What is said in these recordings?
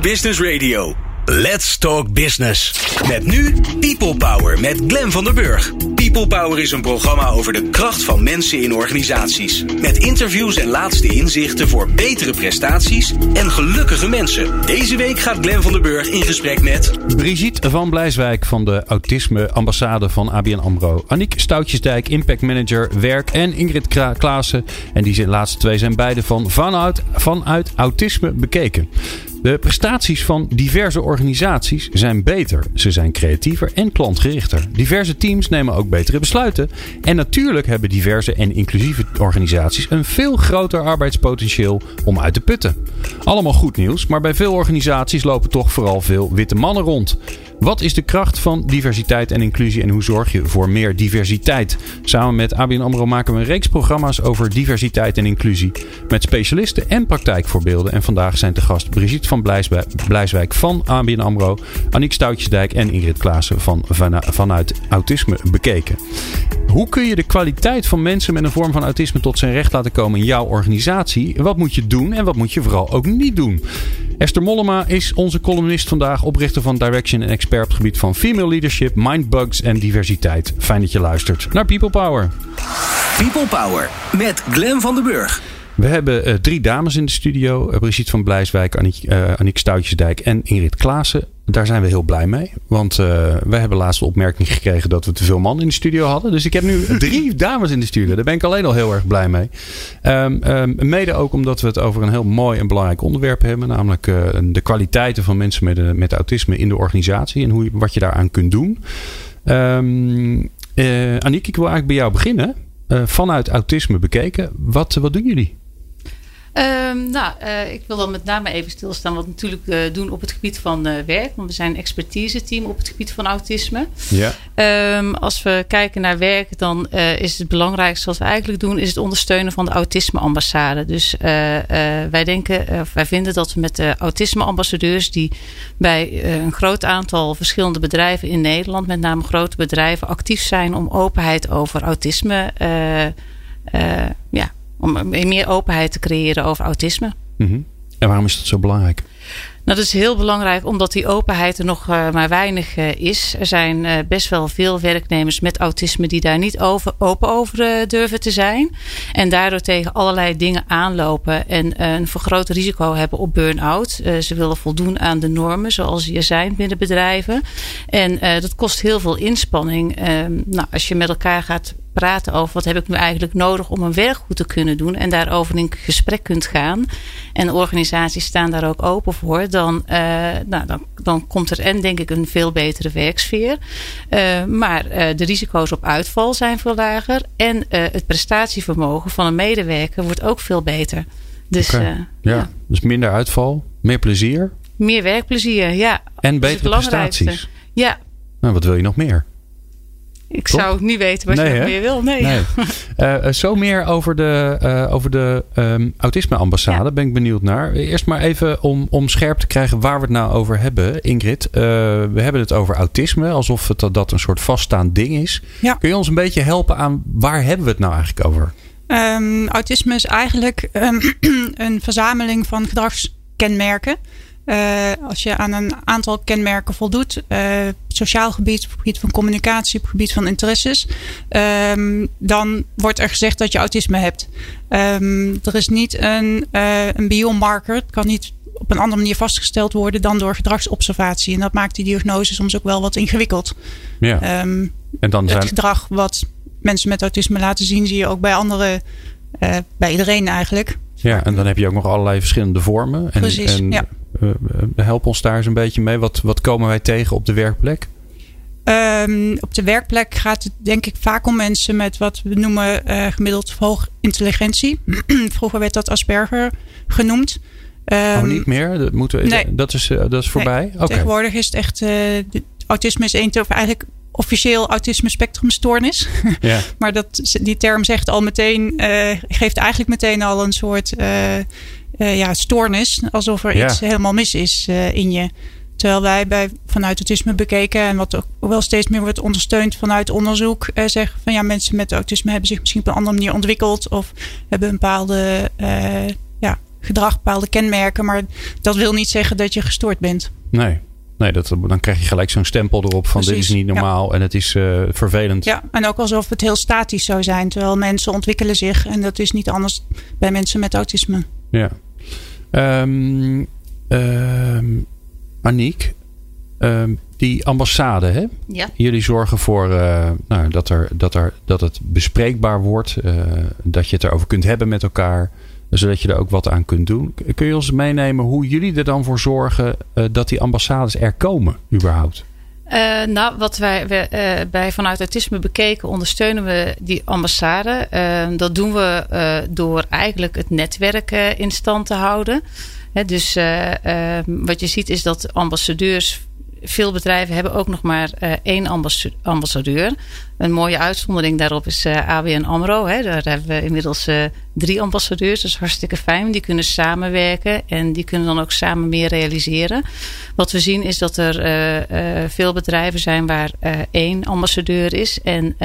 Business Radio. Let's Talk Business. Met nu People Power met Glen van der Burg. People Power is een programma over de kracht van mensen in organisaties. Met interviews en laatste inzichten voor betere prestaties en gelukkige mensen. Deze week gaat Glen van der Burg in gesprek met... Brigitte van Blijswijk van de Autisme Ambassade van ABN AMRO. Aniek Stoutjesdijk, Impact Manager Werk en Ingrid Klaassen. En die laatste twee zijn beide van vanuit, vanuit Autisme bekeken. De prestaties van diverse organisaties zijn beter. Ze zijn creatiever en klantgerichter. Diverse teams nemen ook betere besluiten. En natuurlijk hebben diverse en inclusieve organisaties een veel groter arbeidspotentieel om uit te putten. Allemaal goed nieuws, maar bij veel organisaties lopen toch vooral veel witte mannen rond. Wat is de kracht van diversiteit en inclusie en hoe zorg je voor meer diversiteit? Samen met ABN AMRO maken we een reeks programma's over diversiteit en inclusie met specialisten en praktijkvoorbeelden. En vandaag zijn te gast Brigitte van Blijswijk van ABN AMRO, Aniek Stoutjesdijk en Ingrid Klaassen van, vanuit Autisme bekeken. Hoe kun je de kwaliteit van mensen met een vorm van autisme tot zijn recht laten komen in jouw organisatie? Wat moet je doen en wat moet je vooral ook niet doen? Esther Mollema is onze columnist vandaag, oprichter van Direction en expert op het gebied van female leadership, mindbugs en diversiteit. Fijn dat je luistert naar People Power. People Power met Glen van den Burg. We hebben uh, drie dames in de studio. Uh, Brigitte van Blijswijk, uh, Aniek Stoutjesdijk en Ingrid Klaassen. Daar zijn we heel blij mee. Want wij hebben laatst de opmerking gekregen dat we te veel man in de studio hadden. Dus ik heb nu drie dames in de studio. Daar ben ik alleen al heel erg blij mee. Um, um, mede ook omdat we het over een heel mooi en belangrijk onderwerp hebben. Namelijk de kwaliteiten van mensen met, met autisme in de organisatie. En hoe, wat je daaraan kunt doen. Um, ik wil eigenlijk bij jou beginnen. vanuit autisme bekeken. Wat, wat doen jullie? Um, nou, uh, ik wil dan met name even stilstaan wat we natuurlijk uh, doen op het gebied van uh, werk. Want we zijn een expertise team op het gebied van autisme. Ja. Um, als we kijken naar werk, dan is het belangrijkste wat we eigenlijk doen, is het ondersteunen van de autisme ambassade. Dus wij denken, wij vinden dat we met de autisme ambassadeurs die bij een groot aantal verschillende bedrijven in Nederland, met name grote bedrijven, actief zijn om openheid over autisme ja, om meer openheid te creëren over autisme. Mm En waarom is dat zo belangrijk? Nou, dat is heel belangrijk omdat die openheid er nog uh, maar weinig uh, is. Er zijn uh, best wel veel werknemers met autisme die daar niet over, open over durven te zijn. En daardoor tegen allerlei dingen aanlopen en een vergroot risico hebben op burn-out. ze willen voldoen aan de normen zoals die er zijn binnen bedrijven. En dat kost heel veel inspanning. Ehm, nou, als je met elkaar gaat praten over wat heb ik nu eigenlijk nodig om mijn werk goed te kunnen doen. En daarover in gesprek kunt gaan. En organisaties staan daar ook open voor. Dan, uh, nou, dan, dan komt er en denk ik een veel betere werksfeer. Uh, maar uh, de risico's op uitval zijn veel lager. En het prestatievermogen van een medewerker wordt ook veel beter. Dus, ja. ja, dus minder uitval, meer plezier. Meer werkplezier, ja. En betere prestaties. Ja. Nou, wat wil je nog meer? Ik zou het niet weten wat je nog meer wil. Nee. nee. Uh, zo meer over de, uh, over de um, autisme-ambassade. Ja. Ben ik benieuwd naar. Eerst maar even om, om scherp te krijgen waar we het nou over hebben. Ingrid, uh, we hebben het over autisme. Alsof het, dat een soort vaststaand ding is. Ja. Kun je ons een beetje helpen aan waar hebben we het nou eigenlijk over? Um, autisme is eigenlijk um, een verzameling van gedragskenmerken. Uh, als je aan een aantal kenmerken voldoet, uh, sociaal gebied, op het gebied van communicatie, op het gebied van interesses, um, dan wordt er gezegd dat je autisme hebt. Um, er is niet een, uh, een biomarker, het kan niet op een andere manier vastgesteld worden dan door gedragsobservatie. En dat maakt die diagnose soms ook wel wat ingewikkeld. Ja. Um, en dan zijn... Het gedrag wat mensen met autisme laten zien, zie je ook bij anderen, bij iedereen eigenlijk. Ja, en dan heb je ook nog allerlei verschillende vormen. En, Precies, en, ja help ons daar eens een beetje mee. Wat, wat komen wij tegen op de werkplek? Um, op de werkplek gaat het denk ik vaak om mensen met wat we noemen uh, gemiddeld hoog intelligentie. Vroeger werd dat Asperger genoemd. Um, oh, niet meer? Dat, moeten, nee. dat, is, uh, dat is voorbij? Nee, okay. Tegenwoordig is het echt... autisme is één... Of eigenlijk officieel autisme spectrumstoornis. Ja. maar dat, die term zegt al meteen... geeft eigenlijk meteen al een soort uh, ja, stoornis. Alsof er iets helemaal mis is uh, in je. Terwijl wij bij, vanuit autisme bekeken en wat ook wel steeds meer wordt ondersteund vanuit onderzoek, uh, zeggen van ja, mensen met autisme hebben zich misschien op een andere manier ontwikkeld of hebben een bepaalde ja, gedrag, bepaalde kenmerken. Maar dat wil niet zeggen dat je gestoord bent. Nee. Nee, dat, dan krijg je gelijk zo'n stempel erop van dit is niet normaal en het is uh, vervelend. Ja, en ook alsof het heel statisch zou zijn. Terwijl mensen ontwikkelen zich en dat is niet anders bij mensen met autisme. Ja. Um, um, Aniek, um, die ambassade, hè? Ja. Jullie zorgen voor uh, nou, dat, er, dat, er, dat het bespreekbaar wordt, uh, dat je het erover kunt hebben met elkaar zodat je er ook wat aan kunt doen. Kun je ons meenemen hoe jullie er dan voor zorgen uh, dat die ambassades er komen, überhaupt? Uh, nou, wat wij, wij uh, bij Vanuit Autisme bekeken, ondersteunen we die ambassade. Uh, dat doen we door eigenlijk het netwerk in stand te houden. Dus wat je ziet is dat ambassadeurs veel bedrijven hebben ook nog maar uh, één ambassadeur. Een mooie uitzondering daarop is uh, eh, ABN AMRO. Hè. Daar hebben we inmiddels uh, drie ambassadeurs. Dat is hartstikke fijn. Die kunnen samenwerken en die kunnen dan ook samen meer realiseren. Wat we zien is dat er veel bedrijven zijn waar één ambassadeur is. En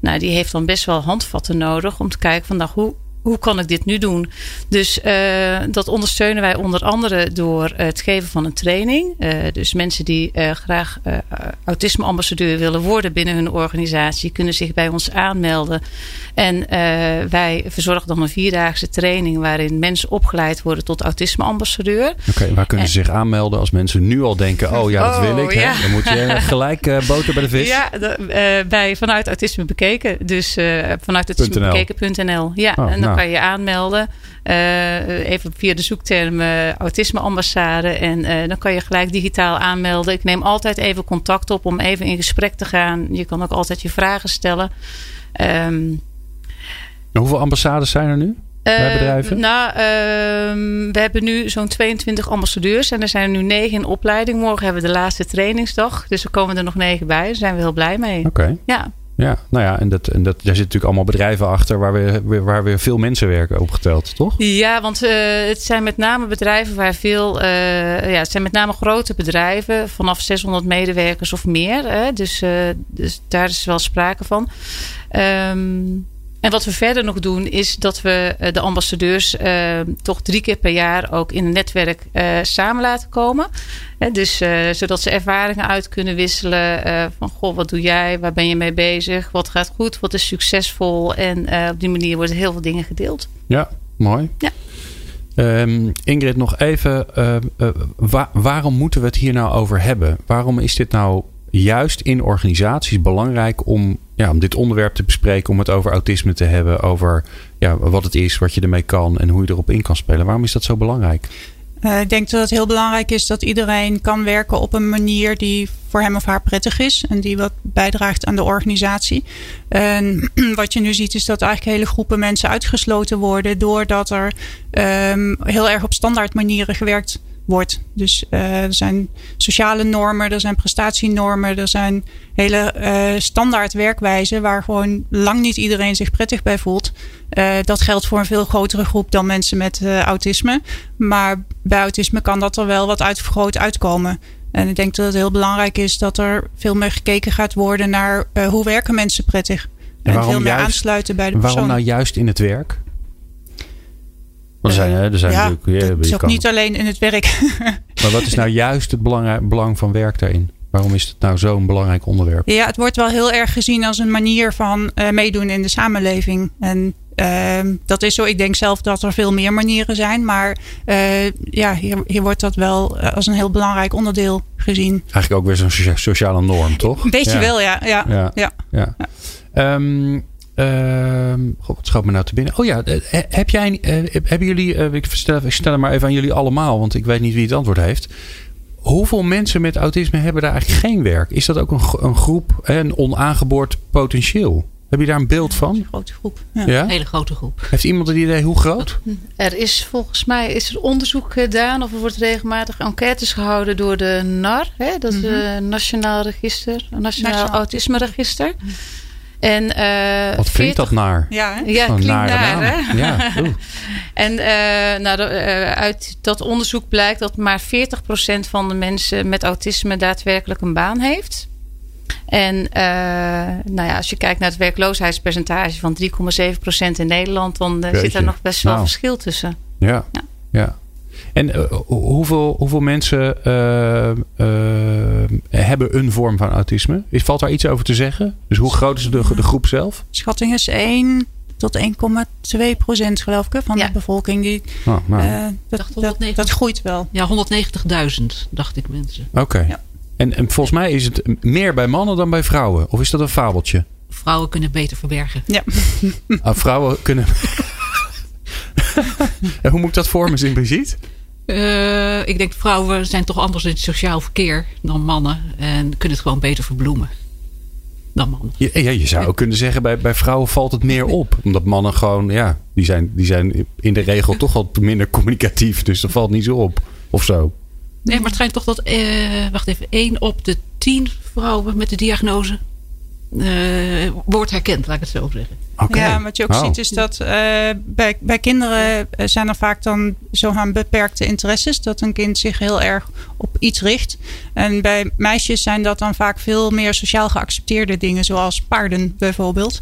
nou, die heeft dan best wel handvatten nodig om te kijken van nou, hoe hoe kan ik dit nu doen? Dus uh, dat ondersteunen wij onder andere door het geven van een training. Uh, dus mensen die uh, graag autisme-ambassadeur willen worden binnen hun organisatie, kunnen zich bij ons aanmelden. En wij verzorgen dan een vierdaagse training waarin mensen opgeleid worden tot autisme-ambassadeur. Oké, waar kunnen ze zich aanmelden als mensen nu al denken: oh ja, dat wil ik. Ja. Hè? Dan moet je gelijk boter bij de vis. Ja, bij vanuit autisme bekeken. Dus vanuit autismebekeken.nl. Ja, oh, en dan nou. Kan je aanmelden. Uh, even via de zoekterm uh, autisme ambassade. En uh, dan kan je gelijk digitaal aanmelden. Ik neem altijd even contact op om even in gesprek te gaan. Je kan ook altijd je vragen stellen. Um, hoeveel ambassades zijn er nu? Bij bedrijven? Nou, ehm, we hebben nu zo'n 22 ambassadeurs en er zijn er nu negen in opleiding. Morgen hebben we de laatste trainingsdag. Dus er komen er nog negen bij. Daar zijn we heel blij mee. Oké. Ja. Ja, nou ja, en, dat, en dat, daar zitten natuurlijk allemaal bedrijven achter waar weer, waar weer veel mensen werken opgeteld, toch? Ja, want uh, het zijn met name bedrijven waar veel, uh, ja, het zijn met name grote bedrijven vanaf 600 medewerkers of meer. Hè? Dus, uh, dus daar is wel sprake van. Um, en wat we verder nog doen is dat we eh, de ambassadeurs uh, toch drie keer per jaar ook in een netwerk uh, samen laten komen. dus uh, zodat ze ervaringen uit kunnen wisselen. van goh, wat doe jij? Waar ben je mee bezig? Wat gaat goed? Wat is succesvol? En op die manier worden heel veel dingen gedeeld. Ja, mooi. Ja. Um, Ingrid, nog even. Wa waarom moeten we het hier nou over hebben? Waarom is dit nou juist in organisaties belangrijk om, ja, om dit onderwerp te bespreken, om het over autisme te hebben, over ja, wat het is, wat je ermee kan en hoe je erop in kan spelen. Waarom is dat zo belangrijk? Uh, ik denk dat het heel belangrijk is dat iedereen kan werken op een manier die voor hem of haar prettig is en die wat bijdraagt aan de organisatie. En wat je nu ziet is dat eigenlijk hele groepen mensen uitgesloten worden doordat er um, heel erg op standaard manieren gewerkt wordt. Dus uh, er zijn sociale normen, er zijn prestatienormen, er zijn hele uh, standaard werkwijzen waar gewoon lang niet iedereen zich prettig bij voelt. Uh, dat geldt voor een veel grotere groep dan mensen met autisme. Maar bij autisme kan dat er wel wat uitvergroot uitkomen. En ik denk dat het heel belangrijk is dat er veel meer gekeken gaat worden naar hoe werken mensen prettig. En, en veel meer juist, aansluiten bij de persoon. Waarom nou juist in het werk? Er zijn, hè, er zijn ja, natuurlijk, het is ook niet alleen in het werk. maar wat is nou juist het belang, belang van werk daarin? Waarom is het nou zo'n belangrijk onderwerp? Ja, het wordt wel heel erg gezien als een manier van uh, meedoen in de samenleving. En uh, dat is zo. Ik denk zelf dat er veel meer manieren zijn. Maar uh, ja, hier, hier wordt dat wel als een heel belangrijk onderdeel gezien. Eigenlijk ook weer zo'n sociale norm, toch? Beetje ja. wel, ja. ja, ja. ja. ja. Um, Uh, God, wat schoot me nou te binnen? Oh ja, eh, heb jij, uh, hebben jullie, uh, ik, stel, ik stel het maar even aan jullie allemaal, want ik weet niet wie het antwoord heeft. Hoeveel mensen met autisme hebben daar eigenlijk geen werk? Is dat ook een, een groep, een onaangeboord potentieel? Heb je daar een beeld van? Een grote groep. Ja. ja. Een hele grote groep. Heeft iemand een idee hoe groot? Er is volgens mij is er onderzoek gedaan of er wordt regelmatig enquêtes gehouden door de NAR, hè, dat is mm -hmm. Nationaal Register, Nationaal, Nationaal. Autisme Register. En, uh, Wat klinkt dat naar? Ja, hè? ja klinkt naar. Hè? Ja, en uh, nou, uh, uit dat onderzoek blijkt dat maar 40% van de mensen met autisme daadwerkelijk een baan heeft. En nou ja, als je kijkt naar het werkloosheidspercentage van 3,7% in Nederland, dan zit er nog best wel nou. verschil tussen. Ja. ja. ja. En uh, hoeveel, hoeveel mensen uh, uh, hebben een vorm van autisme? Is, valt daar iets over te zeggen? Dus hoe groot is de, de groep zelf? Schatting is 1 tot 1,2 procent geloof ik van ja. de bevolking. Die, oh, nou. dat, dat, dat, groeit wel. Ja, 190.000 dacht ik mensen. Oké. Okay. Ja. En, en volgens mij is het meer bij mannen dan bij vrouwen. Of is dat een fabeltje? Vrouwen kunnen beter verbergen. Ja. Ah, vrouwen kunnen... en hoe moet ik dat vormen, in Brigitte? Uh, ik denk vrouwen zijn toch anders in het sociaal verkeer dan mannen. En kunnen het gewoon beter verbloemen dan mannen. Ja, ja je zou ook kunnen zeggen, bij, bij vrouwen valt het meer op. Omdat mannen gewoon, ja, die zijn, die zijn in de regel toch al minder communicatief. Dus dat valt niet zo op. Of zo. Nee, maar het schijnt toch dat, uh, wacht even, één op de tien vrouwen met de diagnose uh, wordt herkend, laat ik het zo zeggen. Okay. Ja, wat je ook ziet is dat uh, bij, bij kinderen zijn er vaak dan zo'n beperkte interesses. Dat een kind zich heel erg op iets richt. En bij meisjes zijn dat dan vaak veel meer sociaal geaccepteerde dingen. Zoals paarden bijvoorbeeld.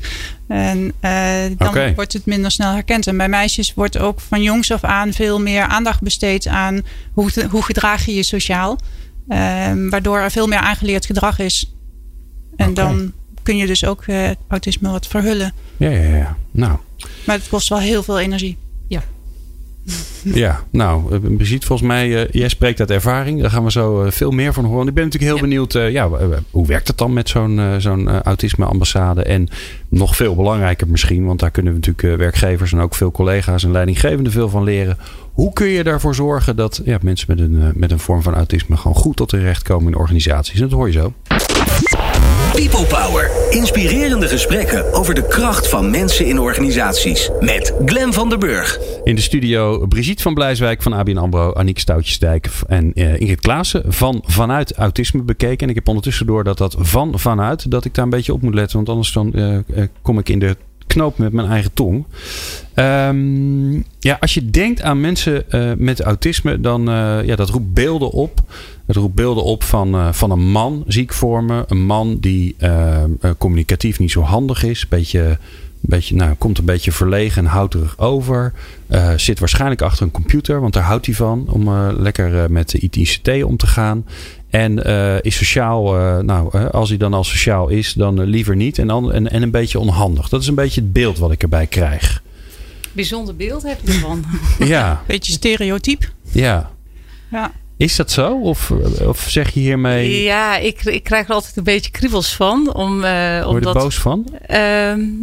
En uh, dan okay. wordt het minder snel herkend. En bij meisjes wordt ook van jongs af aan veel meer aandacht besteed aan hoe, hoe gedraag je je sociaal. waardoor er veel meer aangeleerd gedrag is. En okay. dan kun je dus ook uh, autisme wat verhullen. Ja, ja, ja. Nou. Maar het kost wel heel veel energie. Ja. Ja, nou, eh, Brigitte, volgens mij, uh, jij spreekt uit ervaring. Daar gaan we zo uh, veel meer van horen. Ik ben natuurlijk heel ja. benieuwd, uh, ja, hoe werkt het dan met zo'n zo'n autisme-ambassade? En nog veel belangrijker misschien, want daar kunnen we natuurlijk werkgevers en ook veel collega's en leidinggevenden veel van leren. Hoe kun je ervoor zorgen dat ja, mensen met een, met een vorm van autisme gewoon goed tot hun recht komen in organisaties? En dat hoor je zo. People Power. Inspirerende gesprekken over de kracht van mensen in organisaties. Met Glen van der Burg. In de studio Brigitte van Blijswijk van ABN AMRO. Aniek Stoutjesdijk en uh, Ingrid Klaassen van Vanuit Autisme bekeken. En ik heb ondertussen door dat dat van vanuit, dat ik daar een beetje op moet letten. Want anders dan uh, kom ik in de knoop met mijn eigen tong. Um, ja, als je denkt aan mensen uh, met autisme, dan uh, ja, dat roept beelden op. Het roept beelden op van, uh, van een man ziek vormen. Een man die communicatief niet zo handig is. Beetje, beetje, nou, komt een beetje verlegen en houterig over. zit waarschijnlijk achter een computer, want daar houdt hij van. Om lekker met de ICT om te gaan. En is sociaal, nou, als hij dan al sociaal is, dan liever niet. En, dan, en, en een beetje onhandig. Dat is een beetje het beeld wat ik erbij krijg bijzonder beeld heb je ervan. ja. Beetje stereotyp. Ja. Ja. Is dat zo? Of, of zeg je hiermee. Ja, ik, ik krijg er altijd een beetje kriebels van. Om, uh, Word je er boos van? Uh,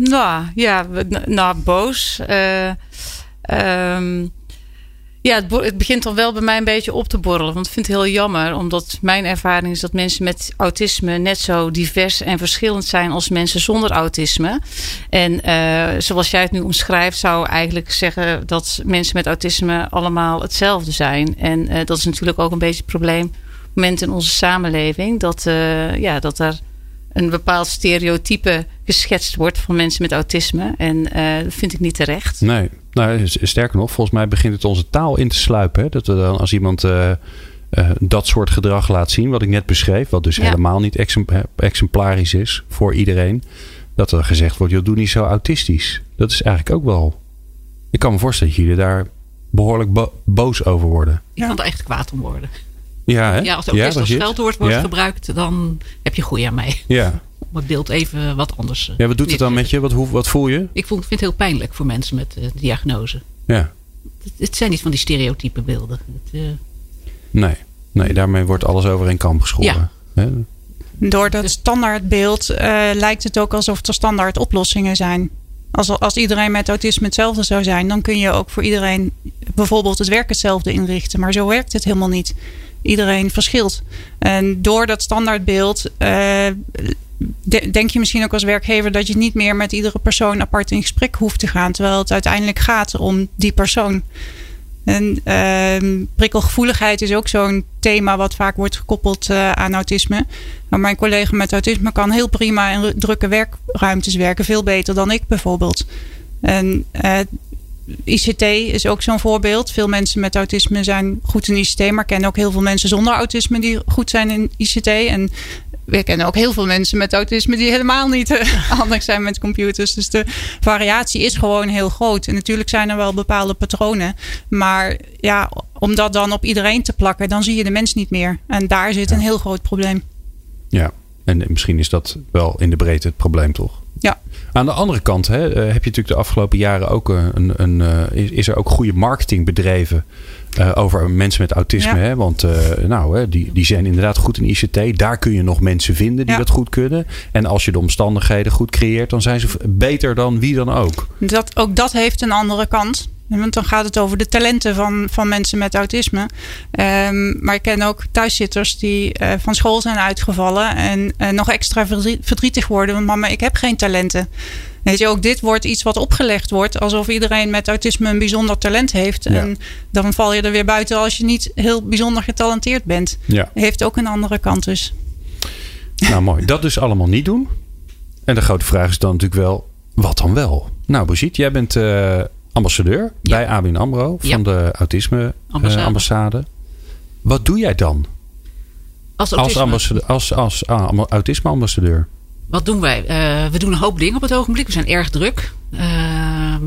nou ja, nou, boos. Uh, ja, het, begint dan wel bij mij een beetje op te borrelen. Want ik vind het heel jammer, omdat mijn ervaring is dat mensen met autisme net zo divers en verschillend zijn als mensen zonder autisme. En uh, zoals jij het nu omschrijft, zou eigenlijk zeggen dat mensen met autisme allemaal hetzelfde zijn. En uh, dat is natuurlijk ook een beetje het probleem moment in onze samenleving. Dat, uh, ja, dat er een bepaald stereotype geschetst wordt van mensen met autisme. En dat vind ik niet terecht. Nee. Nou, sterker nog, volgens mij begint het onze taal in te sluipen. Hè? Dat we dan als iemand uh, uh, dat soort gedrag laat zien, wat ik net beschreef, wat dus ja. helemaal niet exemplarisch is voor iedereen, dat er gezegd wordt: joh, doe niet zo autistisch. Dat is eigenlijk ook wel. Ik kan me voorstellen dat jullie daar behoorlijk bo boos over worden. Ik kan er echt kwaad om worden. Ja, hè? ja als het ook ja, als scheldwoord wordt ja? gebruikt, dan heb je goeie aan mij. Ja, om het beeld even wat anders. Ja, wat doet het dan met je? Wat, hoe, wat voel je? Ik voel, vind het heel pijnlijk voor mensen met uh, diagnose. Ja. Het, het, zijn niet van die stereotype beelden. Het, uh... Nee. nee, daarmee wordt alles over een kamp geschoren. Ja. Door dat standaardbeeld uh, lijkt het ook alsof er standaard oplossingen zijn. Als, als iedereen met autisme hetzelfde zou zijn, dan kun je ook voor iedereen bijvoorbeeld het werk hetzelfde inrichten. Maar zo werkt het helemaal niet. Iedereen verschilt. En door dat standaardbeeld uh, denk je misschien ook als werkgever dat je niet meer met iedere persoon apart in gesprek hoeft te gaan. Terwijl het uiteindelijk gaat om die persoon. En uh, prikkelgevoeligheid is ook zo'n thema wat vaak wordt gekoppeld uh, aan autisme. Maar mijn collega met autisme kan heel prima in drukke werkruimtes werken. Veel beter dan ik bijvoorbeeld. En uh, ICT is ook zo'n voorbeeld. Veel mensen met autisme zijn goed in ICT, maar kennen ook heel veel mensen zonder autisme die goed zijn in ICT. En we kennen ook heel veel mensen met autisme die helemaal niet uh, handig zijn met computers. Dus de variatie is gewoon heel groot. En natuurlijk zijn er wel bepaalde patronen. Maar ja, om dat dan op iedereen te plakken, dan zie je de mens niet meer. En daar zit een heel groot probleem. Ja, en misschien is dat wel in de breedte het probleem toch? Ja. Aan de andere kant hè, heb je natuurlijk de afgelopen jaren ook een, een, is, is er ook goede marketing bedreven uh, over mensen met autisme. Ja. Hè? Want uh, nou, hè, die, die zijn inderdaad goed in ICT. Daar kun je nog mensen vinden die Ja. dat goed kunnen. En als je de omstandigheden goed creëert, dan zijn ze beter dan wie dan ook. Dat, ook dat heeft een andere kant. Want dan gaat het over de talenten van, van mensen met autisme. Ehm, maar ik ken ook thuiszitters die eh, van school zijn uitgevallen. En eh, nog extra verdrie- verdrietig worden. Want mama, ik heb geen talenten. Weet je, ook dit wordt iets wat opgelegd wordt. Alsof iedereen met autisme een bijzonder talent heeft. Ja. En dan val je er weer buiten als je niet heel bijzonder getalenteerd bent. Ja. Heeft ook een andere kant dus. Nou, mooi. Dat dus allemaal niet doen. En de grote vraag is dan natuurlijk wel, wat dan wel? Nou, Brigitte, jij bent eh, ambassadeur Ja. bij ABN AMRO van Ja. de autisme Ambassade. ambassade. Wat doe jij dan Als als, ambassadeur, als, als ah, autisme-ambassadeur? Wat doen wij? Eh, we doen een hoop dingen op het ogenblik. We zijn erg druk. Ehm,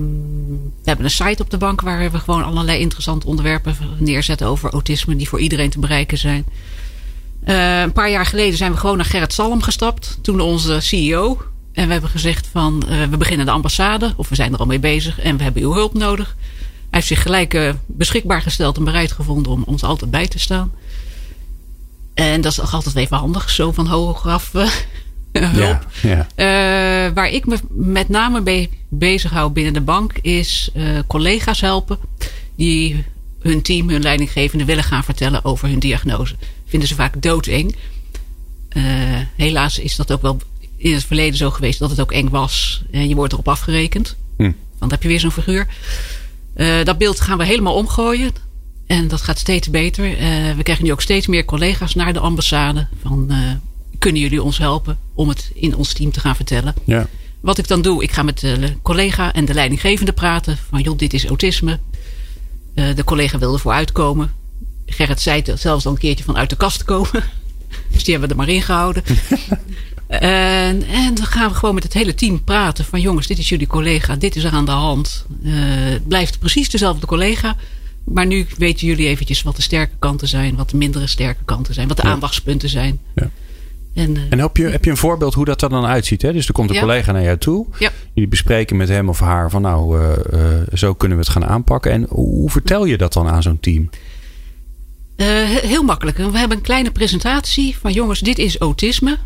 we hebben een site op de bank waar we gewoon allerlei interessante onderwerpen neerzetten over autisme die voor iedereen te bereiken zijn. Eh, een paar jaar geleden zijn we gewoon naar Gerrit Salm gestapt. Toen onze CEO. En we hebben gezegd van eh, we beginnen de ambassade. Of we zijn er al mee bezig. En we hebben uw hulp nodig. Hij heeft zich gelijk eh, beschikbaar gesteld en bereid gevonden om ons altijd bij te staan. En dat is toch altijd even handig. Zo van hoog af eh, hulp. Ja, ja. Waar ik me met name mee bezig hou binnen de bank is collega's helpen die hun team, hun leidinggevende willen gaan vertellen over hun diagnose. Vinden ze vaak doodeng. Helaas is dat ook wel in het verleden zo geweest dat het ook eng was. En je wordt erop afgerekend. Hm. Want dan heb je weer zo'n figuur. Eh, dat beeld gaan we helemaal omgooien. En dat gaat steeds beter. Eh, we krijgen nu ook steeds meer collega's naar de ambassade. Van, eh, kunnen jullie ons helpen om het in ons team te gaan vertellen? ja. Wat ik dan doe, ik ga met de collega en de leidinggevende praten. Van joh, dit is autisme. Eh, de collega wil ervoor uitkomen. Gerrit zei het zelfs al een keertje van uit de kast komen. Dus die hebben we er maar in gehouden. en, en dan gaan we gewoon met het hele team praten. Van jongens, dit is jullie collega. Dit is er aan de hand. Eh, het blijft precies dezelfde collega. Maar nu weten jullie eventjes wat de sterke kanten zijn. Wat de mindere sterke kanten zijn. Wat de Ja. aandachtspunten zijn. Ja. En, eh, En heb je, heb je een voorbeeld hoe dat er dan uitziet? Hè? Dus er komt een Ja. collega naar jou toe. Ja. Jullie bespreken met hem of haar van nou, eh, zo kunnen we het gaan aanpakken. En hoe vertel je dat dan aan zo'n team? He- heel makkelijk. We hebben een kleine presentatie van jongens, dit is autisme.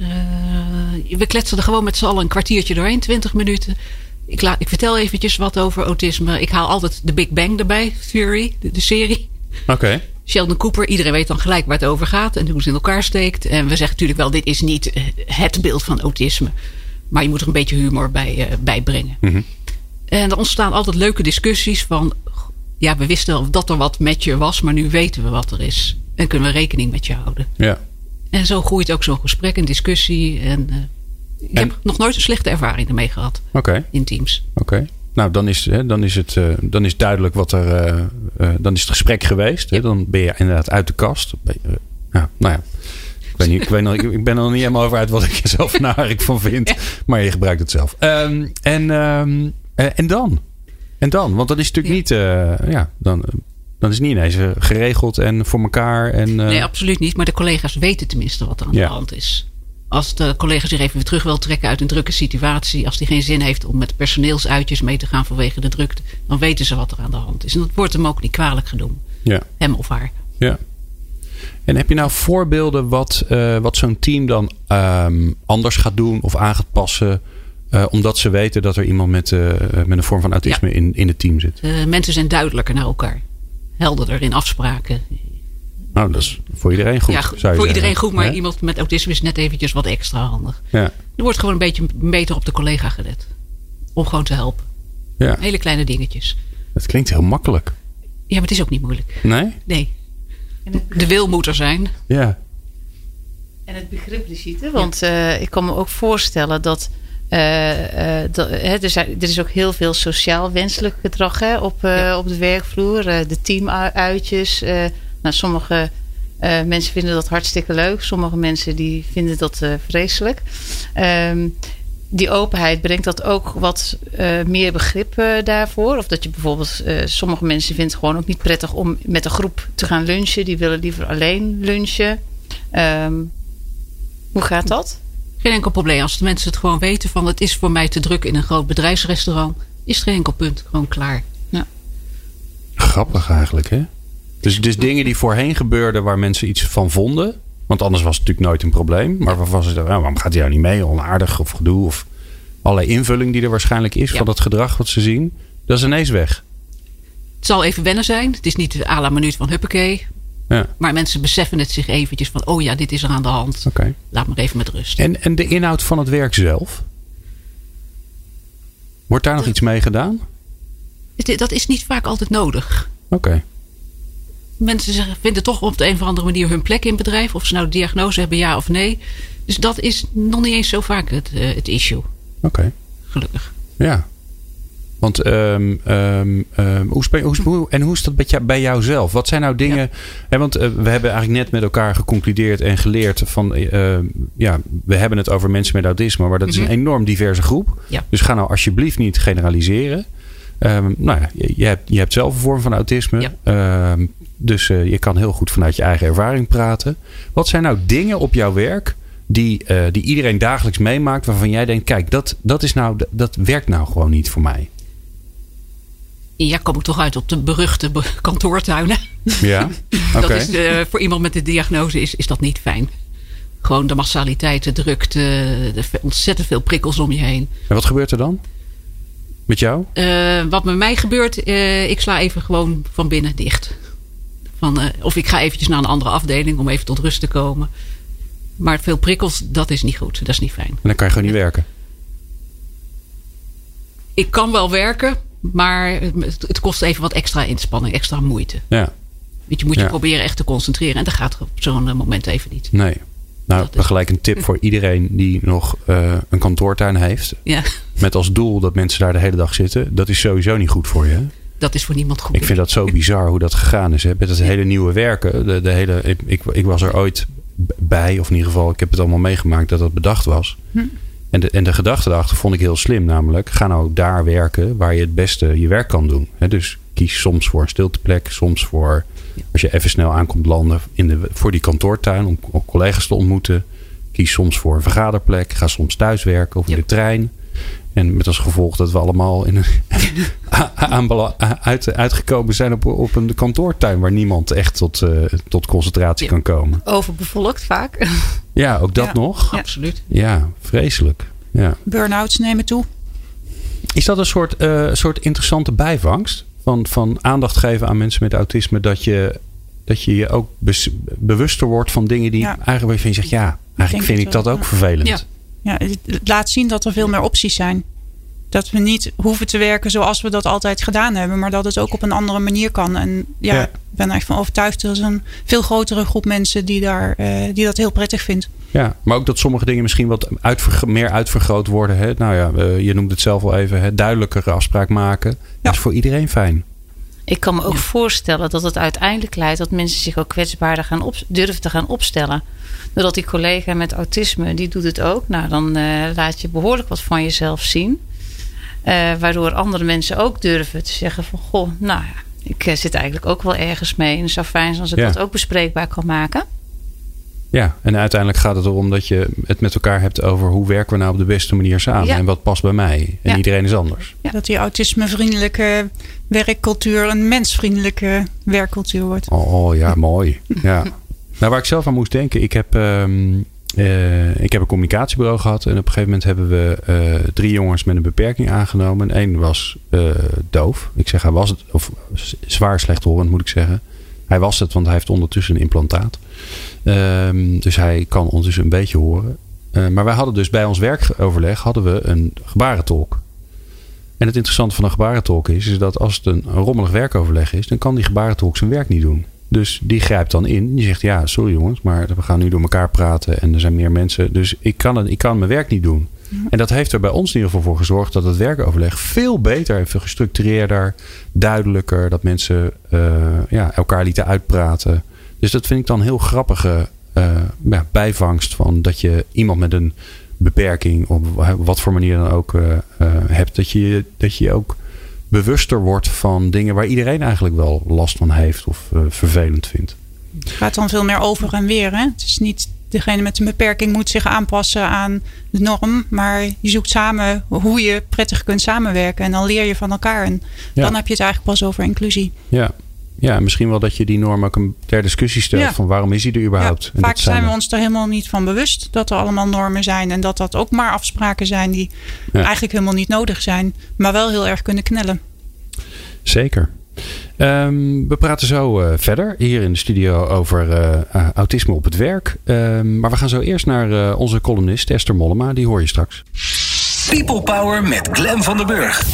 Eh, we kletsen er gewoon met z'n allen een kwartiertje doorheen, 20 minuten. Ik, laat, ik vertel eventjes wat over autisme. Ik haal altijd de Big Bang erbij, Theory, de, de serie. Oké. Sheldon Cooper, iedereen weet dan gelijk waar het over gaat en hoe het in elkaar steekt. En we zeggen natuurlijk wel, dit is niet eh, het beeld van autisme. Maar je moet er een beetje humor bij, eh, bij brengen. Mhm. En er ontstaan altijd leuke discussies van... Ja, we wisten wel dat er wat met je was, maar nu weten we wat er is. En kunnen we rekening met je houden. Ja. En zo groeit ook zo'n gesprek, een discussie. En, eh, ik En- heb nog nooit een slechte ervaring ermee gehad in teams. Oké. Nou, dan is, hè, dan, is het, eh, dan is duidelijk wat er. eh, dan is het gesprek geweest. Hè? Ja. Dan ben je inderdaad uit de kast. Je, nou ja. Ik, weet niet, ik, ben er nog niet helemaal over uit wat ik er zelf naar ik van vind. Maar je gebruikt het zelf. Ehm, en, ehm, eh, en dan? En dan? Want dat is natuurlijk niet. ja, dan, dan is het niet ineens eh, geregeld en voor elkaar. En, eh, Nee, absoluut niet. Maar de collega's weten tenminste wat er aan Ja. de hand is. Als de collega zich even weer terug wil trekken uit een drukke situatie. Als die geen zin heeft om met personeelsuitjes mee te gaan vanwege de drukte. Dan weten ze wat er aan de hand is. En dat wordt hem ook niet kwalijk genomen. ja. Hem of haar. Ja. En heb je nou voorbeelden wat, eh, wat zo'n team dan ehm, anders gaat doen of aan gaat passen? omdat ze weten dat er iemand met, met een vorm van autisme in, in het team zit. Mensen zijn duidelijker naar elkaar. Helderder in afspraken. Nou, dat is voor iedereen goed. ja, zou je voor zeggen. iedereen goed. Maar iemand met autisme is net eventjes wat extra handig. Ja, Er wordt gewoon een beetje beter op de collega gelet. Om gewoon te helpen. ja, Hele kleine dingetjes. het klinkt heel makkelijk. Ja, maar het is ook niet moeilijk. Nee? Nee. De wil moet er zijn. Ja. en het begrip, Brigitte. Want eh, ik kan me ook voorstellen dat. Eh, eh, er, zijn, er is ook heel veel sociaal wenselijk gedrag hè, op, eh, Ja. op de werkvloer. De teamuitjes. nou, sommige Uh, mensen vinden dat hartstikke leuk. Sommige mensen die vinden dat uh, vreselijk. Um, die openheid brengt dat ook wat uh, meer begrip daarvoor. Of dat je bijvoorbeeld, sommige mensen vinden het gewoon ook niet prettig om met een groep te gaan lunchen. Die willen liever alleen lunchen. Um, hoe gaat dat? Geen enkel probleem. Als de mensen het gewoon weten van het is voor mij te druk in een groot bedrijfsrestaurant, is het geen enkel punt. Gewoon klaar. Ja. Grappig eigenlijk, hè? Dus, dus dingen die voorheen gebeurden waar mensen iets van vonden. Want anders was het natuurlijk nooit een probleem. Maar waarvan ze dachten, waarom gaat hij nou niet mee? Onaardig of gedoe. Of allerlei invulling die er waarschijnlijk is van dat gedrag wat ze zien. Dat is ineens weg. Het zal even wennen zijn. Het is niet de à la minuut van huppakee. Ja. Maar mensen beseffen het zich eventjes van, oh ja, dit is er aan de hand. Okay. Laat me even met rust. En, en de inhoud van het werk zelf? Wordt daar nog iets mee gedaan? Dat is niet vaak altijd nodig. Oké. Mensen vinden toch op de een of andere manier hun plek in het bedrijf. Of ze nou de diagnose hebben, ja of nee. Dus dat is nog niet eens zo vaak het, uh, het issue. Oké. Gelukkig. Ja. Want um, um, hoe, hoe, en hoe is dat bij jou, bij jou zelf? Wat zijn nou dingen. Hè, want uh, we hebben eigenlijk net met elkaar geconcludeerd en geleerd van. Uh, ja, we hebben het over mensen met autisme, maar dat is een mhm. enorm diverse groep. Ja. Dus ga nou alsjeblieft niet generaliseren. Um, nou ja, je, je, hebt, je hebt zelf een vorm van autisme. Ja. dus uh, je kan heel goed vanuit je eigen ervaring praten. Wat zijn nou dingen op jouw werk die, uh, die iedereen dagelijks meemaakt, waarvan jij denkt: kijk, dat, dat, is nou, dat werkt nou gewoon niet voor mij? Ja, kom ik toch uit op de beruchte kantoortuinen. Ja, okay. dat is, uh, voor iemand met de diagnose is, is dat niet fijn. Gewoon de massaliteit, de drukte, de, ontzettend veel prikkels om je heen. En wat gebeurt er dan? Met jou? Uh, wat met mij gebeurt, uh, ik sla even gewoon van binnen dicht. Van, of ik ga eventjes naar een andere afdeling om even tot rust te komen. Maar veel prikkels, dat is niet goed. Dat is niet fijn. En dan kan je gewoon niet werken? Ik kan wel werken, maar het, kost even wat extra inspanning, extra moeite. Ja. je moet je proberen echt te concentreren. En dat gaat op zo'n eh, moment even niet. Nee. Nou, dat gelijk een tip voor iedereen die nog uh, een kantoortuin heeft. Ja. Met als doel dat mensen daar de hele dag zitten. Dat is sowieso niet goed voor je. Dat is voor niemand goed. Ik vind dat zo bizar hoe dat gegaan is. Hè? Met het hele nieuwe werken. De, de hele, ik, ik, ik, was er ooit bij. Of in ieder geval, ik heb het allemaal meegemaakt dat dat bedacht was. Hm. En de, en de gedachte daarachter vond ik heel slim. Namelijk, ga nou daar werken waar je het beste je werk kan doen. dus kies soms voor een stilteplek. Soms voor, als je even snel aankomt landen, in de, voor die kantoortuin om, om collega's te ontmoeten. Kies soms voor een vergaderplek. Ga soms thuis werken of in de trein. En met als gevolg dat we allemaal in een uit, uitgekomen zijn op, op een kantoortuin waar niemand echt tot, uh, tot concentratie kan komen. Overbevolkt vaak. Ja, ook dat nog. Ja, absoluut. Ja, vreselijk. Ja. Burn-outs nemen toe. Is dat een soort, uh, soort interessante bijvangst? Van, van aandacht geven aan mensen met autisme. Dat je dat je je ook bewuster wordt van dingen die eigenlijk waar je zegt, ja, eigenlijk vind ik dat ook vervelend. Ja. het laat zien dat er veel meer opties zijn dat we niet hoeven te werken zoals we dat altijd gedaan hebben, maar dat het ook op een andere manier kan. En ja, ik ben er van overtuigd dat er een veel grotere groep mensen die, daar, uh, die dat heel prettig vindt. Ja, maar ook dat sommige dingen misschien wat meer uitvergroot worden. Hè? Nou ja, uh, je noemt het zelf al even, hè? duidelijkere afspraak maken. Ja. Dat is voor iedereen fijn. Ik kan me ook voorstellen dat het uiteindelijk leidt dat mensen zich ook kwetsbaarder gaan op, durven te gaan opstellen. Doordat die collega met autisme, die doet het ook. Nou, dan uh, laat je behoorlijk wat van jezelf zien. Uh, waardoor andere mensen ook durven te zeggen van... Goh, nou ja, ik eh, zit eigenlijk ook wel ergens mee. En het zou fijn zijn als ik dat ook bespreekbaar kan maken. Ja, en uiteindelijk gaat het erom dat je het met elkaar hebt over hoe werken we nou op de beste manier samen en wat past bij mij. En iedereen is anders. Ja, dat die autismevriendelijke werkcultuur een mensvriendelijke werkcultuur wordt. Oh, oh ja, mooi. Ja. Nou, waar ik zelf aan moest denken, ik heb um, uh, ik heb een communicatiebureau gehad en op een gegeven moment hebben we uh, drie jongens met een beperking aangenomen. En één was uh, doof. Ik zeg hij was het, of zwaar slechthorend moet ik zeggen. Hij was het, want hij heeft ondertussen een implantaat. Ehm, dus hij kan ondertussen een beetje horen. maar wij hadden dus bij ons werkoverleg hadden we een gebarentolk. En het interessante van een gebarentolk is, is dat als het een, een rommelig werkoverleg is, dan kan die gebarentolk zijn werk niet doen. Dus die grijpt dan in. Die zegt: Ja, sorry jongens, maar we gaan nu door elkaar praten en er zijn meer mensen. Dus ik kan, het, ik kan mijn werk niet doen. En dat heeft er bij ons in ieder geval voor gezorgd dat het werkoverleg veel beter en veel gestructureerder, duidelijker, dat mensen uh, ja, elkaar lieten uitpraten. Dus dat vind ik dan heel grappige uh, ja, bijvangst van dat je iemand met een beperking, op wat voor manier dan ook, uh, hebt. Dat je, dat je ook bewuster wordt van dingen waar iedereen eigenlijk wel last van heeft of vervelend vindt. Het gaat dan veel meer over en weer. Hè? Het is niet degene met een beperking moet zich aanpassen aan de norm. Maar je zoekt samen hoe je prettig kunt samenwerken. En dan leer je van elkaar. En dan heb je het eigenlijk pas over inclusie. Ja. Ja, misschien wel dat je die norm ook ter discussie stelt. Van waarom is die er überhaupt? vaak zijn we ons er helemaal niet van bewust dat er allemaal normen zijn. En dat dat ook maar afspraken zijn die eigenlijk helemaal niet nodig zijn. Maar wel heel erg kunnen knellen. Zeker. Um, we praten zo uh, verder hier in de studio over uh, autisme op het werk. Um, maar we gaan zo eerst naar uh, onze columnist Esther Mollema. Die hoor je straks. People Power met Glen van der Burg.